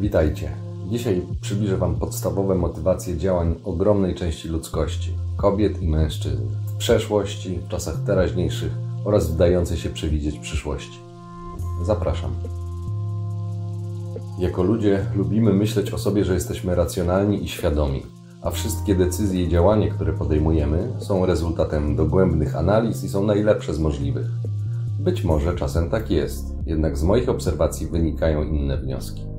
Witajcie. Dzisiaj przybliżę Wam podstawowe motywacje działań ogromnej części ludzkości kobiet i mężczyzn w przeszłości, w czasach teraźniejszych oraz w dającej się przewidzieć przyszłości. Zapraszam. Jako ludzie lubimy myśleć o sobie, że jesteśmy racjonalni i świadomi, a wszystkie decyzje i działania, które podejmujemy, są rezultatem dogłębnych analiz i są najlepsze z możliwych. Być może czasem tak jest, jednak z moich obserwacji wynikają inne wnioski.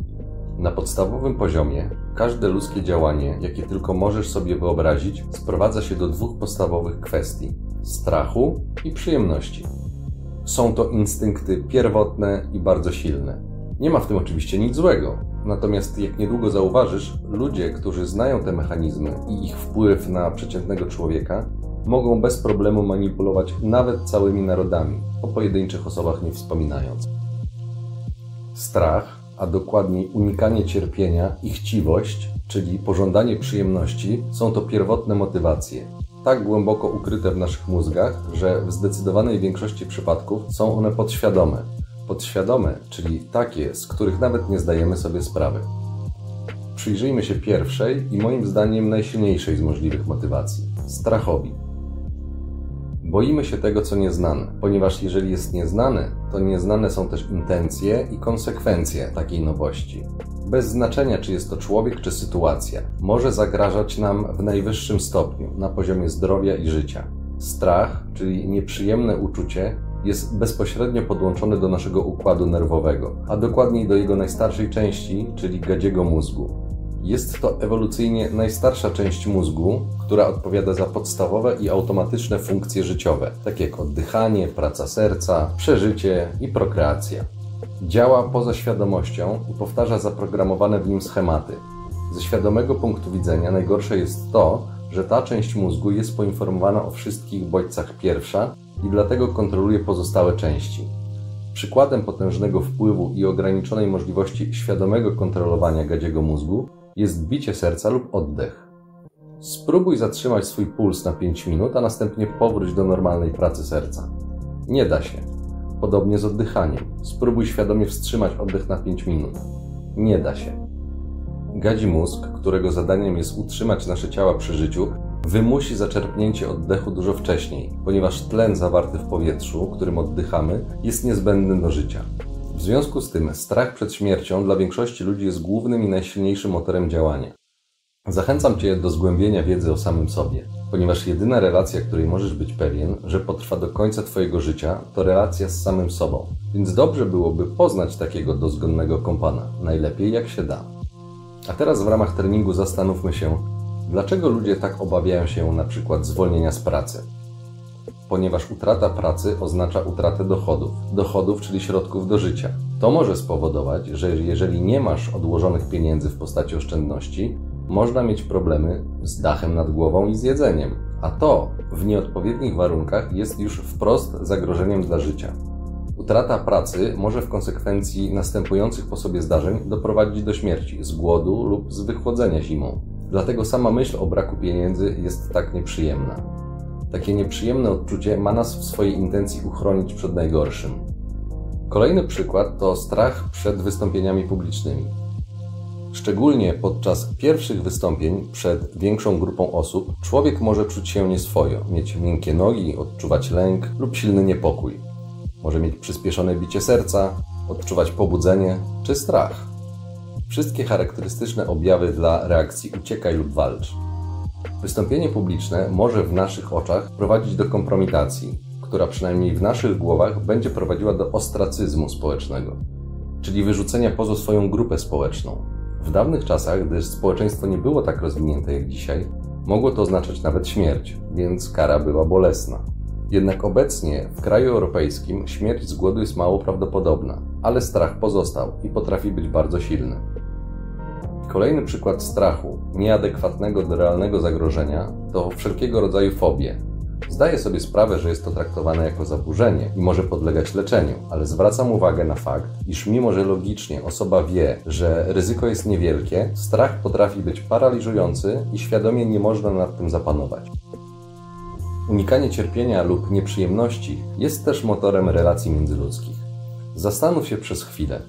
Na podstawowym poziomie każde ludzkie działanie, jakie tylko możesz sobie wyobrazić, sprowadza się do dwóch podstawowych kwestii: strachu i przyjemności. Są to instynkty pierwotne i bardzo silne. Nie ma w tym oczywiście nic złego. Natomiast jak niedługo zauważysz, ludzie, którzy znają te mechanizmy i ich wpływ na przeciętnego człowieka, mogą bez problemu manipulować nawet całymi narodami, o pojedynczych osobach nie wspominając. Strach, a dokładniej unikanie cierpienia i chciwość, czyli pożądanie przyjemności, są to pierwotne motywacje. Tak głęboko ukryte w naszych mózgach, że w zdecydowanej większości przypadków są one podświadome. Podświadome, czyli takie, z których nawet nie zdajemy sobie sprawy. Przyjrzyjmy się pierwszej i moim zdaniem najsilniejszej z możliwych motywacji strachowi. Boimy się tego, co nieznane, ponieważ jeżeli jest nieznane, to nieznane są też intencje i konsekwencje takiej nowości. Bez znaczenia, czy jest to człowiek, czy sytuacja, może zagrażać nam w najwyższym stopniu na poziomie zdrowia i życia. Strach, czyli nieprzyjemne uczucie, jest bezpośrednio podłączony do naszego układu nerwowego, a dokładniej do jego najstarszej części, czyli gadziego mózgu. Jest to ewolucyjnie najstarsza część mózgu, która odpowiada za podstawowe i automatyczne funkcje życiowe, takie jak oddychanie, praca serca, przeżycie i prokreacja. Działa poza świadomością i powtarza zaprogramowane w nim schematy. Ze świadomego punktu widzenia najgorsze jest to, że ta część mózgu jest poinformowana o wszystkich bodźcach pierwsza i dlatego kontroluje pozostałe części. Przykładem potężnego wpływu i ograniczonej możliwości świadomego kontrolowania gadziego mózgu jest bicie serca lub oddech. Spróbuj zatrzymać swój puls na 5 minut, a następnie powróć do normalnej pracy serca. Nie da się. Podobnie z oddychaniem. Spróbuj świadomie wstrzymać oddech na 5 minut. Nie da się. Gadzi mózg, którego zadaniem jest utrzymać nasze ciała przy życiu, wymusi zaczerpnięcie oddechu dużo wcześniej, ponieważ tlen zawarty w powietrzu, którym oddychamy, jest niezbędny do życia. W związku z tym strach przed śmiercią dla większości ludzi jest głównym i najsilniejszym motorem działania. Zachęcam Cię do zgłębienia wiedzy o samym sobie, ponieważ jedyna relacja, której możesz być pewien, że potrwa do końca Twojego życia, to relacja z samym sobą. Więc dobrze byłoby poznać takiego dozgonnego kompana, najlepiej jak się da. A teraz w ramach treningu zastanówmy się, dlaczego ludzie tak obawiają się na przykład zwolnienia z pracy ponieważ utrata pracy oznacza utratę dochodów, dochodów, czyli środków do życia. To może spowodować, że jeżeli nie masz odłożonych pieniędzy w postaci oszczędności, można mieć problemy z dachem nad głową i z jedzeniem, a to w nieodpowiednich warunkach jest już wprost zagrożeniem dla życia. Utrata pracy może w konsekwencji następujących po sobie zdarzeń doprowadzić do śmierci z głodu lub z wychłodzenia zimą. Dlatego sama myśl o braku pieniędzy jest tak nieprzyjemna. Takie nieprzyjemne odczucie ma nas w swojej intencji uchronić przed najgorszym. Kolejny przykład to strach przed wystąpieniami publicznymi. Szczególnie podczas pierwszych wystąpień przed większą grupą osób człowiek może czuć się nieswojo, mieć miękkie nogi, odczuwać lęk lub silny niepokój. Może mieć przyspieszone bicie serca, odczuwać pobudzenie czy strach. Wszystkie charakterystyczne objawy dla reakcji uciekaj lub walcz. Wystąpienie publiczne może w naszych oczach prowadzić do kompromitacji, która przynajmniej w naszych głowach będzie prowadziła do ostracyzmu społecznego, czyli wyrzucenia poza swoją grupę społeczną. W dawnych czasach, gdy społeczeństwo nie było tak rozwinięte jak dzisiaj, mogło to oznaczać nawet śmierć, więc kara była bolesna. Jednak obecnie w kraju europejskim śmierć z głodu jest mało prawdopodobna, ale strach pozostał i potrafi być bardzo silny. Kolejny przykład strachu, nieadekwatnego do realnego zagrożenia, to wszelkiego rodzaju fobie. Zdaję sobie sprawę, że jest to traktowane jako zaburzenie i może podlegać leczeniu, ale zwracam uwagę na fakt, iż mimo że logicznie osoba wie, że ryzyko jest niewielkie, strach potrafi być paraliżujący i świadomie nie można nad tym zapanować. Unikanie cierpienia lub nieprzyjemności jest też motorem relacji międzyludzkich. Zastanów się przez chwilę,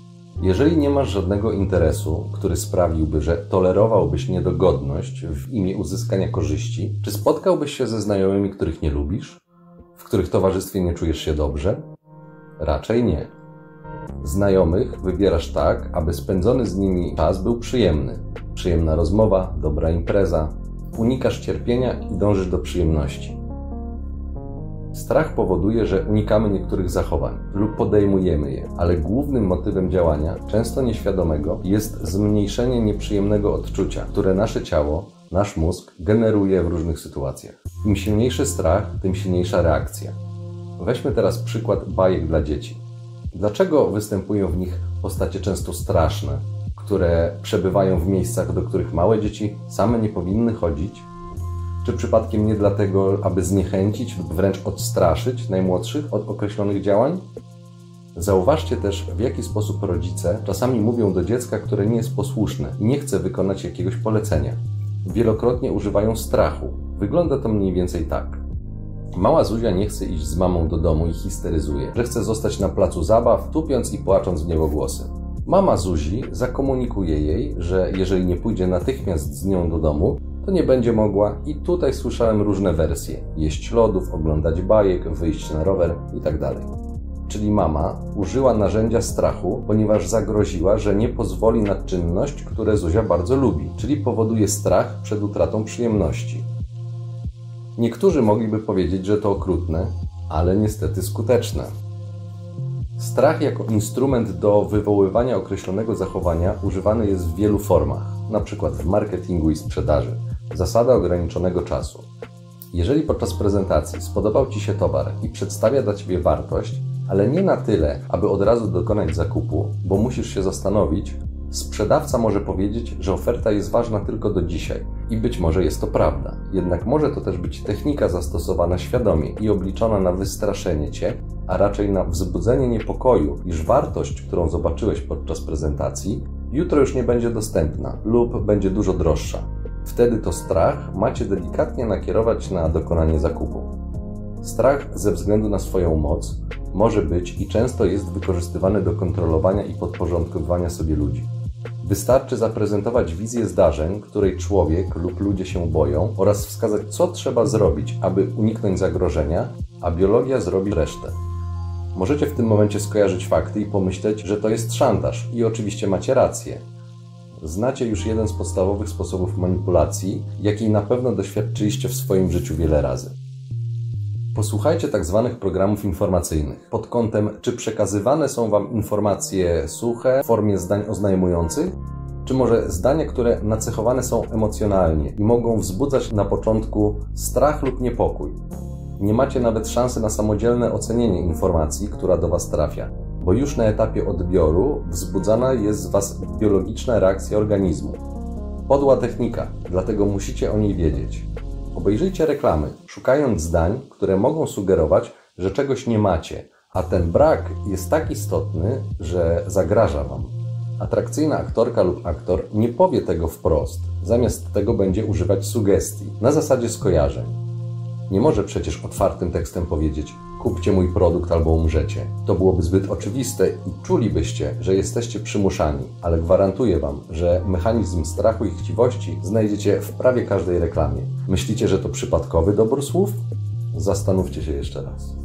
Jeżeli nie masz żadnego interesu, który sprawiłby, że tolerowałbyś niedogodność w imię uzyskania korzyści, czy spotkałbyś się ze znajomymi, których nie lubisz? W których towarzystwie nie czujesz się dobrze? Raczej nie. Znajomych wybierasz tak, aby spędzony z nimi czas był przyjemny. Przyjemna rozmowa, dobra impreza. Unikasz cierpienia i dążysz do przyjemności. Strach powoduje, że unikamy niektórych zachowań lub podejmujemy je, ale głównym motywem działania, często nieświadomego, jest zmniejszenie nieprzyjemnego odczucia, które nasze ciało, nasz mózg generuje w różnych sytuacjach. Im silniejszy strach, tym silniejsza reakcja. Weźmy teraz przykład bajek dla dzieci. Dlaczego występują w nich postacie często straszne, które przebywają w miejscach, do których małe dzieci same nie powinny chodzić? Czy przypadkiem nie dlatego, aby zniechęcić wręcz odstraszyć najmłodszych od określonych działań? Zauważcie też, w jaki sposób rodzice czasami mówią do dziecka, które nie jest posłuszne i nie chce wykonać jakiegoś polecenia. Wielokrotnie używają strachu. Wygląda to mniej więcej tak. Mała Zuzia nie chce iść z mamą do domu i histeryzuje, że chce zostać na placu zabaw, tupiąc i płacząc w niebogłosy. Mama Zuzi zakomunikuje jej, że jeżeli nie pójdzie natychmiast z nią do domu, to nie będzie mogła i tutaj słyszałem różne wersje. Jeść lodów, oglądać bajek, wyjść na rower itd. Tak Czyli mama użyła narzędzia strachu, ponieważ zagroziła, że nie pozwoli na czynność, które Zuzia bardzo lubi, czyli powoduje strach przed utratą przyjemności. Niektórzy mogliby powiedzieć, że to okrutne, ale niestety skuteczne. Strach jako instrument do wywoływania określonego zachowania używany jest w wielu formach, np. w marketingu i sprzedaży. Zasada ograniczonego czasu. Jeżeli podczas prezentacji spodobał Ci się towar i przedstawia dla Ciebie wartość, ale nie na tyle, aby od razu dokonać zakupu, bo musisz się zastanowić, sprzedawca może powiedzieć, że oferta jest ważna tylko do dzisiaj i być może jest to prawda. Jednak może to też być technika zastosowana świadomie i obliczona na wystraszenie Cię, a raczej na wzbudzenie niepokoju, iż wartość, którą zobaczyłeś podczas prezentacji, jutro już nie będzie dostępna lub będzie dużo droższa. Wtedy to strach macie delikatnie nakierować na dokonanie zakupu. Strach ze względu na swoją moc może być i często jest wykorzystywany do kontrolowania i podporządkowywania sobie ludzi. Wystarczy zaprezentować wizję zdarzeń, której człowiek lub ludzie się boją, oraz wskazać, co trzeba zrobić, aby uniknąć zagrożenia, a biologia zrobi resztę. Możecie w tym momencie skojarzyć fakty i pomyśleć, że to jest szantaż, i oczywiście macie rację znacie już jeden z podstawowych sposobów manipulacji, jakiej na pewno doświadczyliście w swoim życiu wiele razy. Posłuchajcie tak zwanych programów informacyjnych pod kątem, czy przekazywane są Wam informacje suche w formie zdań oznajmujących, czy może zdania, które nacechowane są emocjonalnie i mogą wzbudzać na początku strach lub niepokój. Nie macie nawet szansy na samodzielne ocenienie informacji, która do Was trafia bo już na etapie odbioru wzbudzana jest z Was biologiczna reakcja organizmu. Podła technika, dlatego musicie o niej wiedzieć. Obejrzyjcie reklamy, szukając zdań, które mogą sugerować, że czegoś nie macie, a ten brak jest tak istotny, że zagraża Wam. Atrakcyjna aktorka lub aktor nie powie tego wprost, zamiast tego będzie używać sugestii, na zasadzie skojarzeń. Nie może przecież otwartym tekstem powiedzieć: kupcie mój produkt albo umrzecie. To byłoby zbyt oczywiste i czulibyście, że jesteście przymuszani, ale gwarantuję Wam, że mechanizm strachu i chciwości znajdziecie w prawie każdej reklamie. Myślicie, że to przypadkowy dobór słów? Zastanówcie się jeszcze raz.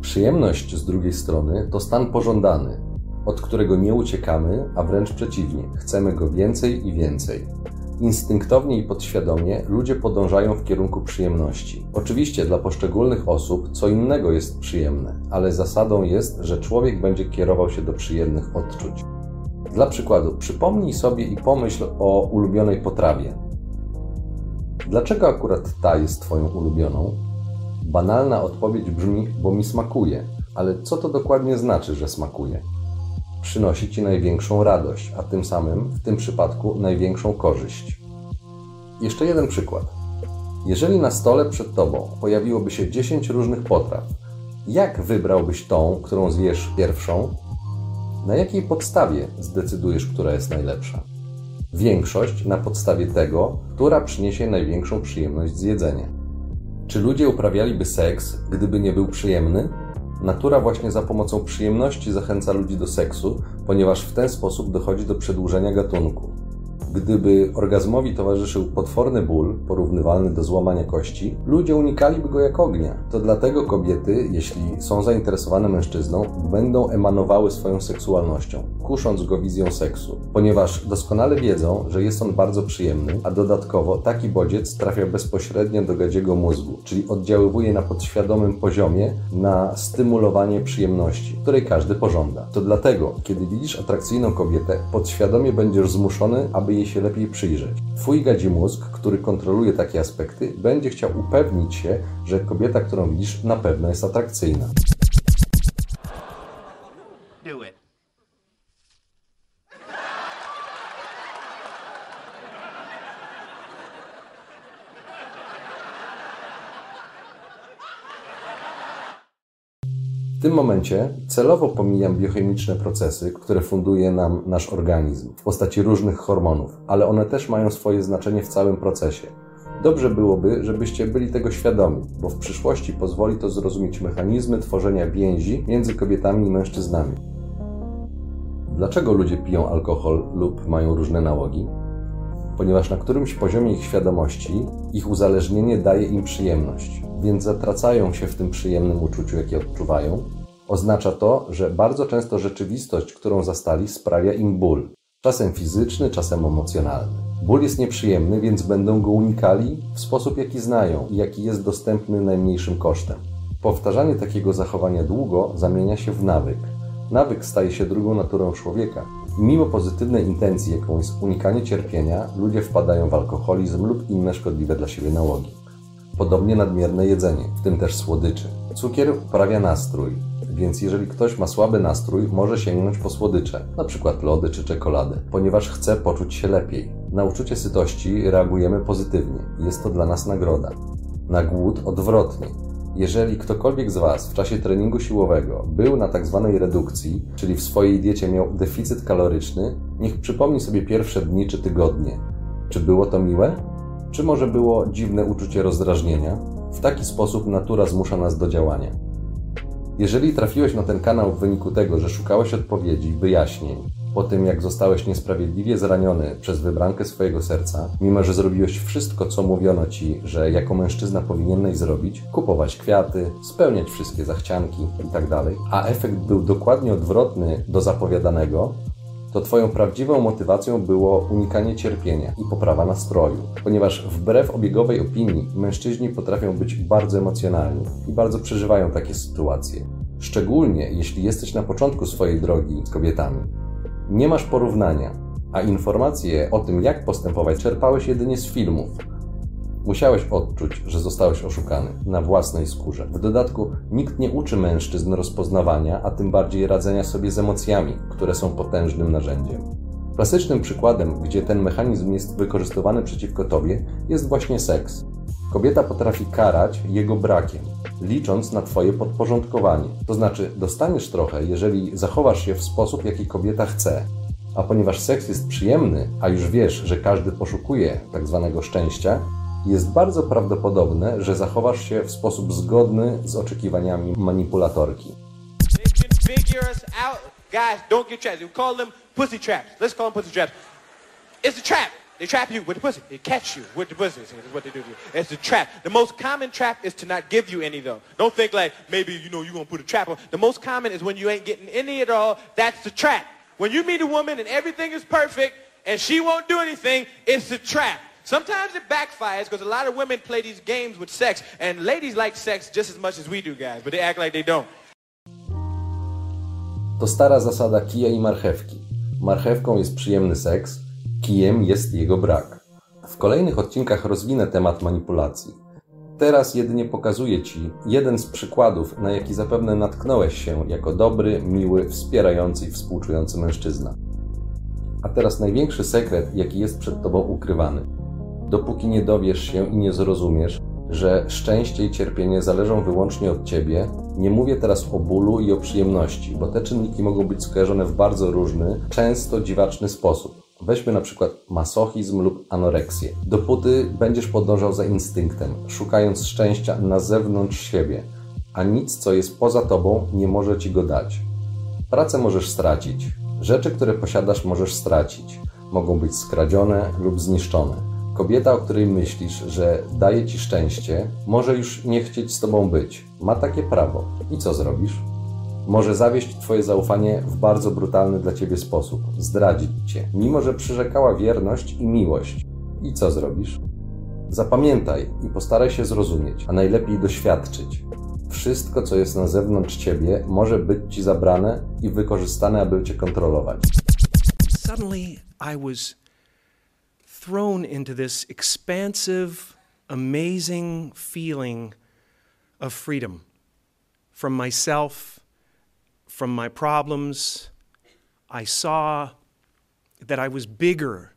Przyjemność z drugiej strony to stan pożądany, od którego nie uciekamy, a wręcz przeciwnie, chcemy go więcej i więcej. Instynktownie i podświadomie ludzie podążają w kierunku przyjemności. Oczywiście dla poszczególnych osób co innego jest przyjemne, ale zasadą jest, że człowiek będzie kierował się do przyjemnych odczuć. Dla przykładu, przypomnij sobie i pomyśl o ulubionej potrawie. Dlaczego akurat ta jest Twoją ulubioną? Banalna odpowiedź brzmi, bo mi smakuje, ale co to dokładnie znaczy, że smakuje? Przynosi Ci największą radość, a tym samym w tym przypadku największą korzyść. Jeszcze jeden przykład. Jeżeli na stole przed Tobą pojawiłoby się 10 różnych potraw, jak wybrałbyś tą, którą zjesz pierwszą? Na jakiej podstawie zdecydujesz, która jest najlepsza? Większość na podstawie tego, która przyniesie największą przyjemność z jedzenia. Czy ludzie uprawialiby seks, gdyby nie był przyjemny? Natura właśnie za pomocą przyjemności zachęca ludzi do seksu, ponieważ w ten sposób dochodzi do przedłużenia gatunku. Gdyby orgazmowi towarzyszył potworny ból, porównywalny do złamania kości, ludzie unikaliby go jak ognia. To dlatego kobiety, jeśli są zainteresowane mężczyzną, będą emanowały swoją seksualnością, kusząc go wizją seksu, ponieważ doskonale wiedzą, że jest on bardzo przyjemny, a dodatkowo taki bodziec trafia bezpośrednio do gadziego mózgu, czyli oddziaływuje na podświadomym poziomie na stymulowanie przyjemności, której każdy pożąda. To dlatego, kiedy widzisz atrakcyjną kobietę, podświadomie będziesz zmuszony, aby jej się lepiej przyjrzeć. Twój gadzi mózg, który kontroluje takie aspekty, będzie chciał upewnić się, że kobieta, którą widzisz, na pewno jest atrakcyjna. Tym momencie celowo pomijam biochemiczne procesy, które funduje nam nasz organizm w postaci różnych hormonów, ale one też mają swoje znaczenie w całym procesie. Dobrze byłoby, żebyście byli tego świadomi, bo w przyszłości pozwoli to zrozumieć mechanizmy tworzenia więzi między kobietami i mężczyznami. Dlaczego ludzie piją alkohol lub mają różne nałogi? Ponieważ na którymś poziomie ich świadomości ich uzależnienie daje im przyjemność więc zatracają się w tym przyjemnym uczuciu, jakie odczuwają. Oznacza to, że bardzo często rzeczywistość, którą zastali, sprawia im ból. Czasem fizyczny, czasem emocjonalny. Ból jest nieprzyjemny, więc będą go unikali w sposób, jaki znają i jaki jest dostępny najmniejszym kosztem. Powtarzanie takiego zachowania długo zamienia się w nawyk. Nawyk staje się drugą naturą człowieka. Mimo pozytywnej intencji, jaką jest unikanie cierpienia, ludzie wpadają w alkoholizm lub inne szkodliwe dla siebie nałogi. Podobnie nadmierne jedzenie, w tym też słodyczy. Cukier poprawia nastrój, więc jeżeli ktoś ma słaby nastrój, może sięgnąć po słodycze, np. lody czy czekoladę, ponieważ chce poczuć się lepiej. Na uczucie sytości reagujemy pozytywnie. Jest to dla nas nagroda. Na głód odwrotnie. Jeżeli ktokolwiek z Was w czasie treningu siłowego był na tzw. Tak redukcji, czyli w swojej diecie miał deficyt kaloryczny, niech przypomni sobie pierwsze dni czy tygodnie. Czy było to miłe? Czy może było dziwne uczucie rozdrażnienia? W taki sposób natura zmusza nas do działania. Jeżeli trafiłeś na ten kanał w wyniku tego, że szukałeś odpowiedzi, wyjaśnień, po tym jak zostałeś niesprawiedliwie zraniony przez wybrankę swojego serca, mimo że zrobiłeś wszystko, co mówiono ci, że jako mężczyzna powinieneś zrobić, kupować kwiaty, spełniać wszystkie zachcianki itd., tak a efekt był dokładnie odwrotny do zapowiadanego, to Twoją prawdziwą motywacją było unikanie cierpienia i poprawa nastroju, ponieważ wbrew obiegowej opinii mężczyźni potrafią być bardzo emocjonalni i bardzo przeżywają takie sytuacje. Szczególnie jeśli jesteś na początku swojej drogi z kobietami. Nie masz porównania, a informacje o tym, jak postępować, czerpałeś jedynie z filmów, Musiałeś odczuć, że zostałeś oszukany na własnej skórze. W dodatku nikt nie uczy mężczyzn rozpoznawania, a tym bardziej radzenia sobie z emocjami, które są potężnym narzędziem. Klasycznym przykładem, gdzie ten mechanizm jest wykorzystywany przeciwko tobie, jest właśnie seks. Kobieta potrafi karać jego brakiem, licząc na twoje podporządkowanie. To znaczy, dostaniesz trochę, jeżeli zachowasz się w sposób, jaki kobieta chce. A ponieważ seks jest przyjemny, a już wiesz, że każdy poszukuje tak zwanego szczęścia, jest bardzo prawdopodobne, że zachowasz się w sposób zgodny z oczekiwaniami manipulatorki. Pussy pussy. It's a trap. They trap you with the pussy. They catch you with the pussy. That's what they do to you. It's a trap. The most common trap is to not give you any, though. Don't think like maybe, you know, you're to put a trap on. The most common is when you ain't getting any at all. That's the trap. When you meet a woman and everything is perfect and she won't do anything, it's a trap. Sometimes it backfires because a lot of women play these games with sex, and ladies like sex just as much as we do, guys, but they act like they don't. To stara zasada kija i marchewki. Marchewką jest przyjemny seks, kijem jest jego brak. W kolejnych odcinkach rozwinę temat manipulacji. Teraz jedynie pokazuję Ci jeden z przykładów, na jaki zapewne natknąłeś się jako dobry, miły, wspierający i współczujący mężczyzna. A teraz największy sekret, jaki jest przed Tobą ukrywany dopóki nie dowiesz się i nie zrozumiesz, że szczęście i cierpienie zależą wyłącznie od ciebie. Nie mówię teraz o bólu i o przyjemności, bo te czynniki mogą być skojarzone w bardzo różny, często dziwaczny sposób. Weźmy na przykład masochizm lub anoreksję. Dopóty będziesz podążał za instynktem, szukając szczęścia na zewnątrz siebie. a nic, co jest poza tobą, nie może ci go dać. Pracę możesz stracić, rzeczy, które posiadasz, możesz stracić. Mogą być skradzione lub zniszczone. Kobieta, o której myślisz, że daje ci szczęście, może już nie chcieć z tobą być. Ma takie prawo. I co zrobisz? Może zawieść twoje zaufanie w bardzo brutalny dla ciebie sposób, zdradzić cię, mimo że przyrzekała wierność i miłość. I co zrobisz? Zapamiętaj i postaraj się zrozumieć, a najlepiej doświadczyć. Wszystko, co jest na zewnątrz ciebie, może być ci zabrane i wykorzystane, aby cię kontrolować. Suddenly, I was thrown into this expansive, amazing feeling of freedom from myself, from my problems. I saw that I was bigger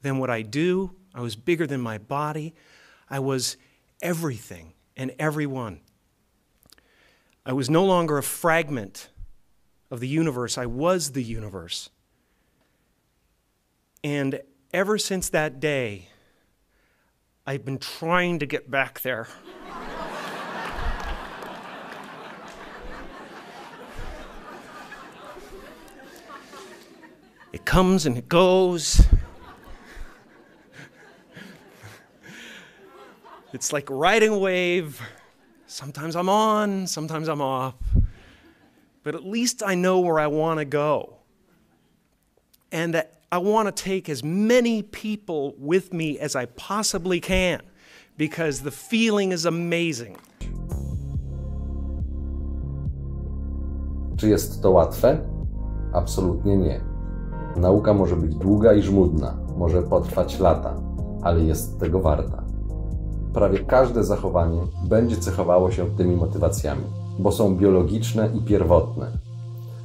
than what I do, I was bigger than my body. I was everything and everyone. I was no longer a fragment of the universe, I was the universe. And ever since that day, I've been trying to get back there. It comes and it goes. It's like riding a wave. Sometimes I'm on, sometimes I'm off. But at least I know where I want to go. And that I want to take as many people with me as I possibly can because the feeling is amazing. Czy jest to łatwe? Absolutnie nie. Nauka może być długa i żmudna, może potrwać lata, ale jest tego warta. Prawie każde zachowanie będzie cechowało się tymi motywacjami, bo są biologiczne i pierwotne.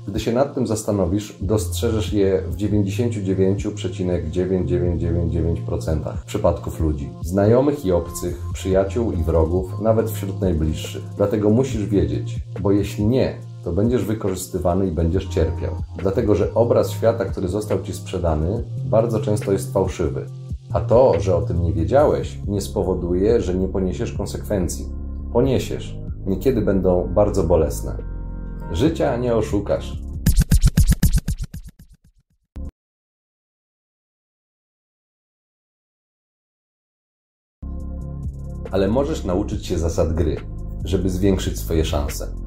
Gdy się nad tym zastanowisz, dostrzeżesz je w 99,9999% przypadków ludzi, znajomych i obcych, przyjaciół i wrogów, nawet wśród najbliższych. Dlatego musisz wiedzieć, bo jeśli nie, to będziesz wykorzystywany i będziesz cierpiał. Dlatego, że obraz świata, który został ci sprzedany, bardzo często jest fałszywy. A to, że o tym nie wiedziałeś, nie spowoduje, że nie poniesiesz konsekwencji. Poniesiesz. Niekiedy będą bardzo bolesne. Życia nie oszukasz. Ale możesz nauczyć się zasad gry, żeby zwiększyć swoje szanse.